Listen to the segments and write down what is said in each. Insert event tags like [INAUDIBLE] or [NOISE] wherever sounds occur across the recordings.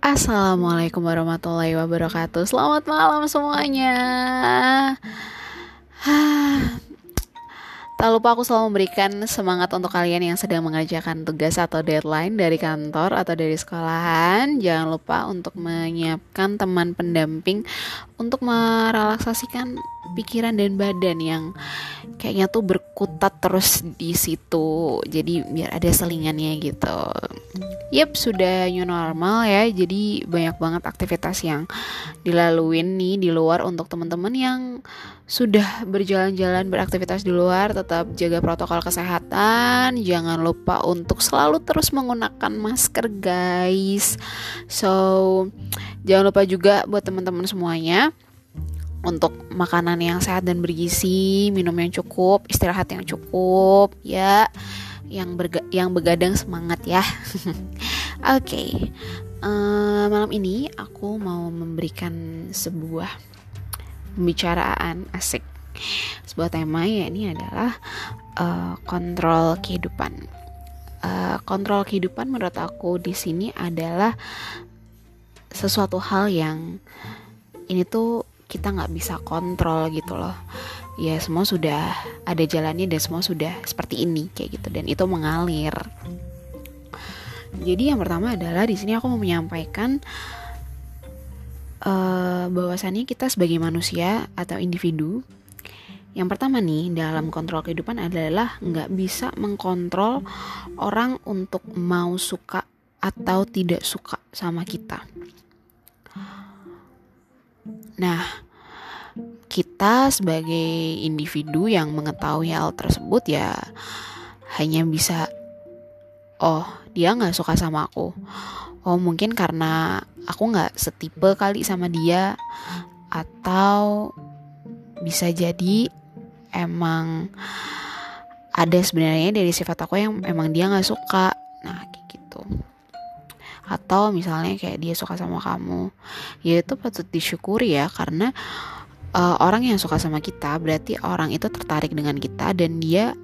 Assalamualaikum warahmatullahi wabarakatuh Selamat malam semuanya [SIGHS] Tak lupa aku selalu memberikan semangat untuk kalian yang sedang mengerjakan tugas atau deadline dari kantor atau dari sekolahan. Jangan lupa untuk menyiapkan teman pendamping untuk merelaksasikan pikiran dan badan yang kayaknya tuh berkutat terus di situ. Jadi biar ada selingannya gitu. Yep, sudah new normal ya. Jadi banyak banget aktivitas yang dilaluin nih di luar untuk teman-teman yang sudah berjalan-jalan beraktivitas di luar tetap jaga protokol kesehatan jangan lupa untuk selalu terus menggunakan masker guys so jangan lupa juga buat teman-teman semuanya untuk makanan yang sehat dan bergizi minum yang cukup istirahat yang cukup ya. Yang berga yang begadang semangat ya. [LAUGHS] Oke okay. uh, eh, malam ini aku mau memberikan sebuah pembicaraan asik. Sebuah tema ya ini adalah uh, kontrol kehidupan. Uh, kontrol kehidupan menurut aku di sini adalah sesuatu hal yang ini tuh kita nggak bisa kontrol gitu loh. Ya semua sudah ada jalannya dan semua sudah seperti ini kayak gitu. Dan itu mengalir. Jadi yang pertama adalah di sini aku mau menyampaikan uh, bahwasannya kita sebagai manusia atau individu yang pertama nih dalam kontrol kehidupan adalah nggak bisa mengkontrol orang untuk mau suka atau tidak suka sama kita. Nah, kita sebagai individu yang mengetahui hal tersebut ya hanya bisa, oh dia nggak suka sama aku, oh mungkin karena aku nggak setipe kali sama dia atau bisa jadi emang ada sebenarnya dari sifat aku yang emang dia nggak suka. Nah kayak gitu atau misalnya kayak dia suka sama kamu ya itu patut disyukuri ya karena uh, orang yang suka sama kita berarti orang itu tertarik dengan kita dan dia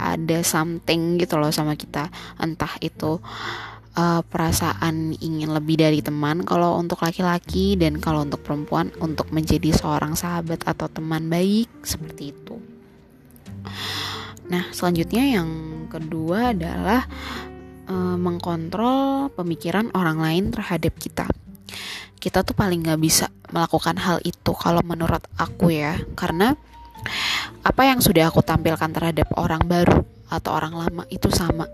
ada something gitu loh sama kita entah itu uh, perasaan ingin lebih dari teman kalau untuk laki-laki dan kalau untuk perempuan untuk menjadi seorang sahabat atau teman baik seperti itu. Nah, selanjutnya yang kedua adalah uh, mengkontrol pemikiran orang lain terhadap kita. Kita tuh paling nggak bisa melakukan hal itu kalau menurut aku ya, karena apa yang sudah aku tampilkan terhadap orang baru atau orang lama itu sama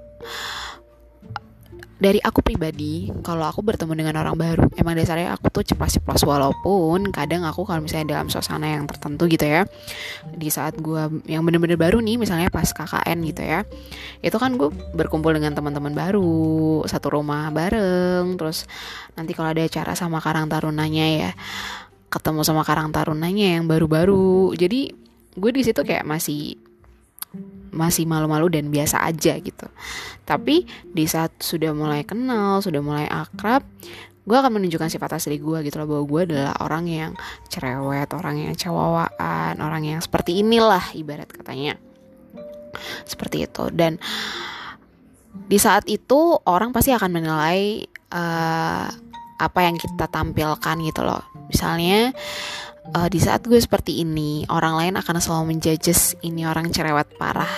dari aku pribadi kalau aku bertemu dengan orang baru emang dasarnya aku tuh ceplos-ceplos walaupun kadang aku kalau misalnya dalam suasana yang tertentu gitu ya di saat gue yang bener-bener baru nih misalnya pas KKN gitu ya itu kan gue berkumpul dengan teman-teman baru satu rumah bareng terus nanti kalau ada acara sama Karang Tarunanya ya ketemu sama Karang Tarunanya yang baru-baru. Jadi gue di situ kayak masih masih malu-malu dan biasa aja gitu. Tapi di saat sudah mulai kenal, sudah mulai akrab, gue akan menunjukkan sifat asli gue gitu loh bahwa gue adalah orang yang cerewet, orang yang cewawaan, orang yang seperti inilah ibarat katanya. Seperti itu dan di saat itu orang pasti akan menilai uh, apa yang kita tampilkan gitu loh. Misalnya uh, di saat gue seperti ini orang lain akan selalu menjudges ini orang cerewet parah.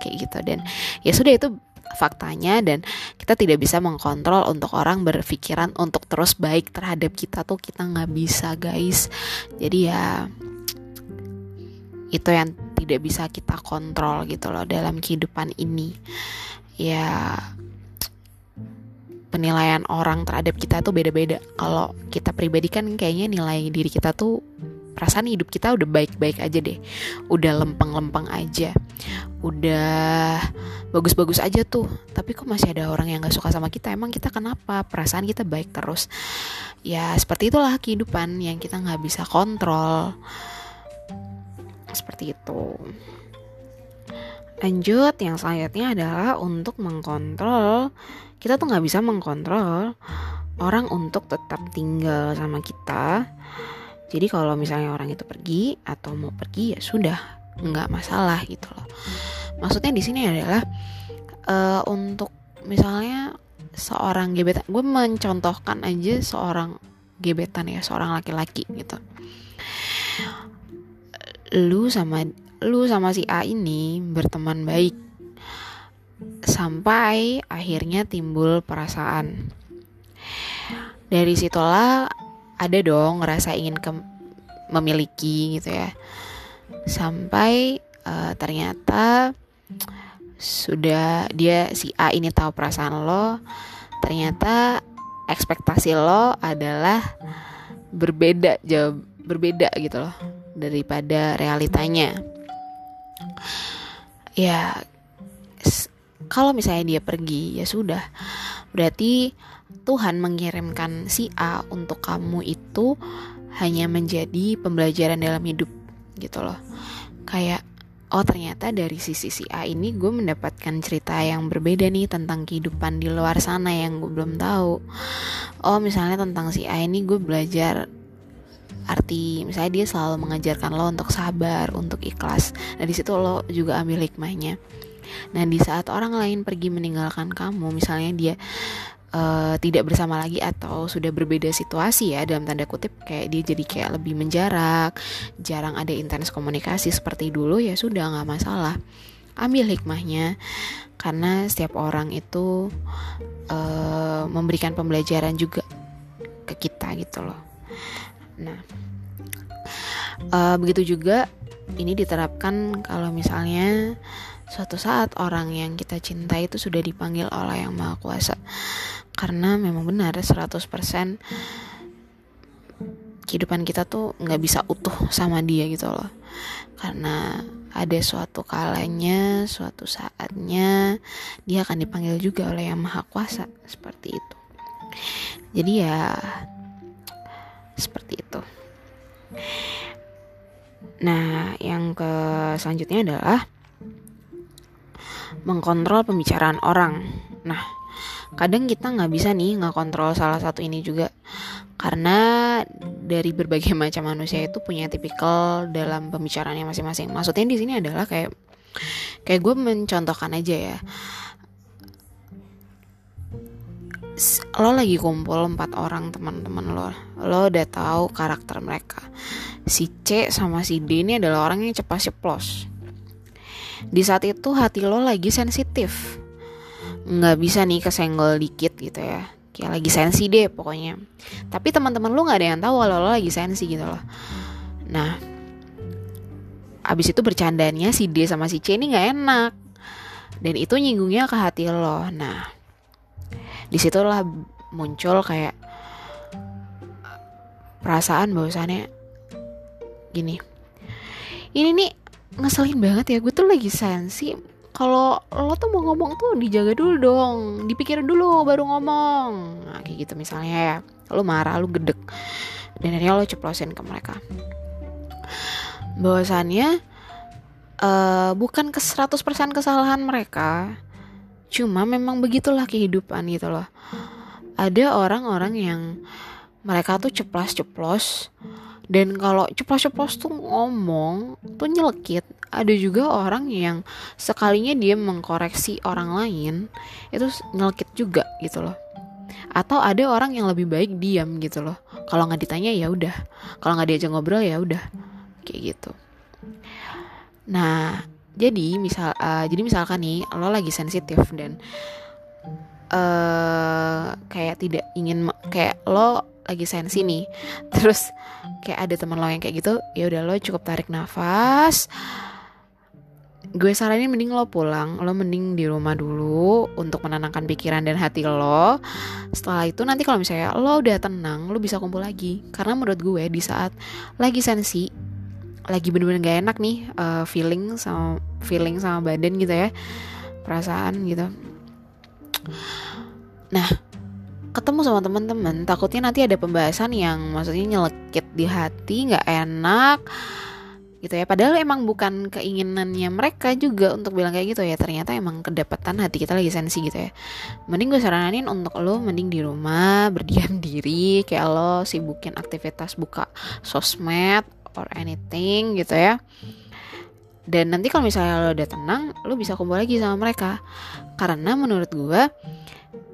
Kayak gitu. Dan ya sudah itu faktanya dan kita tidak bisa mengkontrol untuk orang berpikiran untuk terus baik terhadap kita tuh kita nggak bisa guys. Jadi ya itu yang tidak bisa kita kontrol gitu loh dalam kehidupan ini. Ya penilaian orang terhadap kita tuh beda-beda. Kalau kita pribadi kan kayaknya nilai diri kita tuh perasaan hidup kita udah baik-baik aja deh. Udah lempeng-lempeng aja. Udah bagus-bagus aja tuh. Tapi kok masih ada orang yang gak suka sama kita? Emang kita kenapa? Perasaan kita baik terus. Ya seperti itulah kehidupan yang kita gak bisa kontrol. Seperti itu. Lanjut, yang selanjutnya adalah untuk mengkontrol. Kita tuh nggak bisa mengkontrol orang untuk tetap tinggal sama kita. Jadi kalau misalnya orang itu pergi atau mau pergi ya sudah nggak masalah gitu loh. Maksudnya di sini adalah uh, untuk misalnya seorang gebetan gue mencontohkan aja seorang gebetan ya seorang laki-laki gitu. Lu sama lu sama si A ini berteman baik. Sampai akhirnya timbul perasaan. Dari situlah ada dong ngerasa ingin ke memiliki gitu ya. Sampai uh, ternyata sudah dia si A ini tahu perasaan lo ternyata ekspektasi lo adalah berbeda jauh berbeda gitu loh daripada realitanya ya kalau misalnya dia pergi ya sudah. Berarti Tuhan mengirimkan si A untuk kamu itu hanya menjadi pembelajaran dalam hidup gitu loh. Kayak oh ternyata dari sisi si A ini gue mendapatkan cerita yang berbeda nih tentang kehidupan di luar sana yang gue belum tahu. Oh misalnya tentang si A ini gue belajar arti misalnya dia selalu mengajarkan lo untuk sabar untuk ikhlas. Nah di situ lo juga ambil hikmahnya. Nah di saat orang lain pergi meninggalkan kamu misalnya dia uh, tidak bersama lagi atau sudah berbeda situasi ya dalam tanda kutip kayak dia jadi kayak lebih menjarak jarang ada intens komunikasi seperti dulu ya sudah nggak masalah. Ambil hikmahnya karena setiap orang itu uh, memberikan pembelajaran juga ke kita gitu loh nah uh, begitu juga ini diterapkan kalau misalnya suatu saat orang yang kita cintai itu sudah dipanggil oleh yang maha kuasa. Karena memang benar 100% kehidupan kita tuh nggak bisa utuh sama dia gitu loh. Karena ada suatu kalanya suatu saatnya dia akan dipanggil juga oleh yang maha kuasa seperti itu. Jadi ya seperti itu. Nah yang ke selanjutnya adalah mengkontrol pembicaraan orang. Nah kadang kita nggak bisa nih nggak kontrol salah satu ini juga. Karena dari berbagai [LAUGHS] macam manusia itu punya tipikal dalam pembicaraannya masing-masing. Maksudnya di sini adalah kayak kayak gue mencontohkan aja ya lo lagi kumpul empat orang teman-teman lo lo udah tahu karakter mereka. Si C sama si D ini adalah orang yang cepat ceplos. Di saat itu hati lo lagi sensitif. Nggak bisa nih kesenggol dikit gitu ya. Kayak lagi sensi deh pokoknya. Tapi teman-teman lu nggak ada yang tahu kalau lo lagi sensi gitu loh. Nah abis itu bercandanya si D sama si C ini nggak enak. Dan itu nyinggungnya ke hati lo. Nah di situlah muncul kayak perasaan bahwasannya gini ini nih ngeselin banget ya gue tuh lagi sensi. Kalau lo tuh mau ngomong tuh dijaga dulu dong dipikirin dulu baru ngomong. Nah, kayak gitu misalnya ya. Lo marah lo gedek dan akhirnya lo ceplosin ke mereka. Bahwasannya uh, bukan ke 100% kesalahan mereka cuma memang begitulah kehidupan gitu loh. Ada orang-orang yang mereka tuh ceplas-ceplos. Dan kalau ceplos-ceplos tuh ngomong tuh nyelekit. Ada juga orang yang sekalinya dia mengkoreksi orang lain itu nyelkit juga gitu loh. Atau ada orang yang lebih baik diam gitu loh. Kalau nggak ditanya ya udah. Kalau nggak diajak ngobrol ya udah. Kayak gitu. Nah jadi misal uh, jadi misalkan nih lo lagi sensitif dan uh, kayak tidak ingin kayak lo lagi sensi nih [LAUGHS] terus kayak ada teman lo yang kayak gitu ya udah lo cukup tarik nafas. Gue saranin mending lo pulang lo mending di rumah dulu untuk menenangkan pikiran dan hati lo. Setelah itu nanti kalau misalnya lo udah tenang lo bisa kumpul lagi. Karena menurut gue di saat lagi sensi lagi bener-bener gak enak nih uh, feeling sama feeling sama badan gitu ya. Perasaan gitu. Nah ketemu sama teman-teman takutnya nanti ada pembahasan yang maksudnya nyelekit di hati nggak enak gitu ya. Padahal emang bukan keinginannya mereka juga untuk bilang kayak gitu ya. Ternyata emang kedapatan hati kita lagi sensi gitu ya. Mending gue saranin untuk lo mending di rumah berdiam [LAUGHS] diri kayak lo sibukin aktivitas buka sosmed or anything gitu ya. Dan nanti kalau misalnya lo udah tenang lo bisa kumpul lagi sama mereka. Karena menurut gue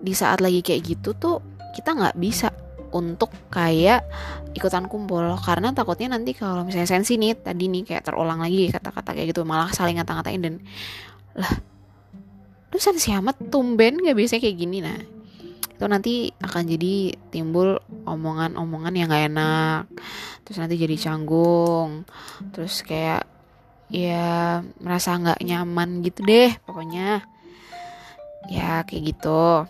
di saat lagi kayak gitu tuh kita nggak bisa untuk kayak ikutan kumpul. Karena takutnya nanti kalau misalnya sensi nih tadi nih kayak terulang lagi kata-kata kayak gitu malah saling ngata-ngatain dan lah lu sensi amat tumben gak biasanya kayak gini? Nah itu nanti akan jadi timbul omongan-omongan yang gak enak terus nanti jadi canggung. Terus kayak ya merasa nggak nyaman gitu deh pokoknya. Ya kayak gitu.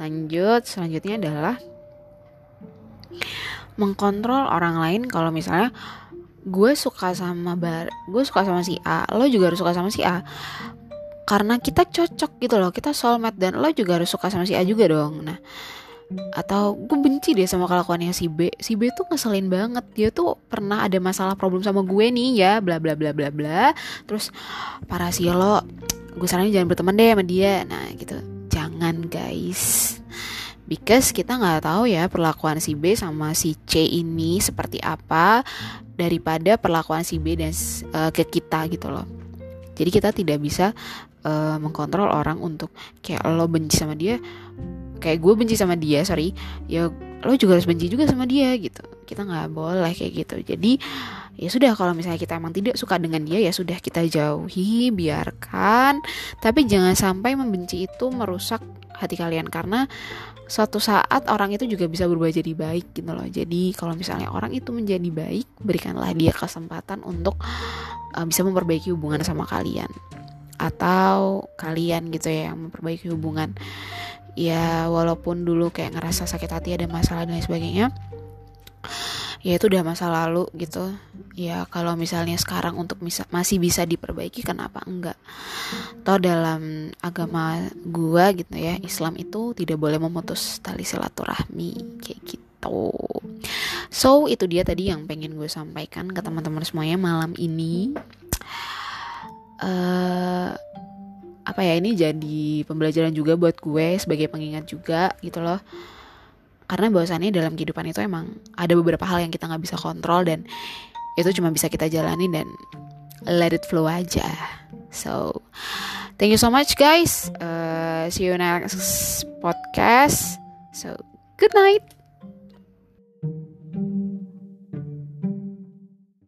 Lanjut selanjutnya adalah mengkontrol orang lain. Kalau misalnya gue suka sama bar gue suka sama si A lo juga harus suka sama si A. Karena kita cocok gitu loh kita soulmate dan lo juga harus suka sama si A juga dong. Nah atau gue benci deh sama kelakuannya si B. Si B tuh ngeselin banget. Dia tuh pernah ada masalah problem sama gue nih ya bla bla bla bla bla. Terus para si lo gue saranin jangan berteman deh sama dia. Nah gitu. Jangan guys. Because kita nggak tahu ya perlakuan si B sama si C ini seperti apa daripada perlakuan si B dan uh, ke kita gitu loh. Jadi kita tidak bisa uh, mengkontrol orang untuk kayak lo benci sama dia kayak gue benci sama dia sorry ya lo juga harus benci juga sama dia gitu. Kita nggak boleh kayak gitu. Jadi ya sudah kalau misalnya kita emang tidak suka dengan dia ya sudah kita jauhi biarkan. Tapi jangan sampai membenci itu merusak hati kalian karena suatu saat orang itu juga bisa berubah jadi baik gitu loh. Jadi kalau misalnya orang itu menjadi baik berikanlah dia kesempatan untuk uh, bisa memperbaiki hubungan sama kalian. Atau kalian gitu ya yang memperbaiki hubungan ya walaupun dulu kayak ngerasa sakit hati ada masalah dan lain sebagainya ya itu udah masa lalu gitu. Ya kalau misalnya sekarang untuk bisa, masih bisa diperbaiki kenapa enggak? Toh dalam agama gua gitu ya Islam itu tidak boleh memutus tali silaturahmi kayak gitu. So itu dia tadi yang pengen gue sampaikan ke teman-teman semuanya malam ini. Uh, apa ya ini jadi pembelajaran juga buat gue sebagai pengingat juga gitu loh. Karena bahwasannya dalam kehidupan itu emang ada beberapa hal yang kita nggak bisa kontrol dan itu cuma bisa kita jalani dan let it flow aja. So thank you so much guys. Uh, see you next podcast. So good night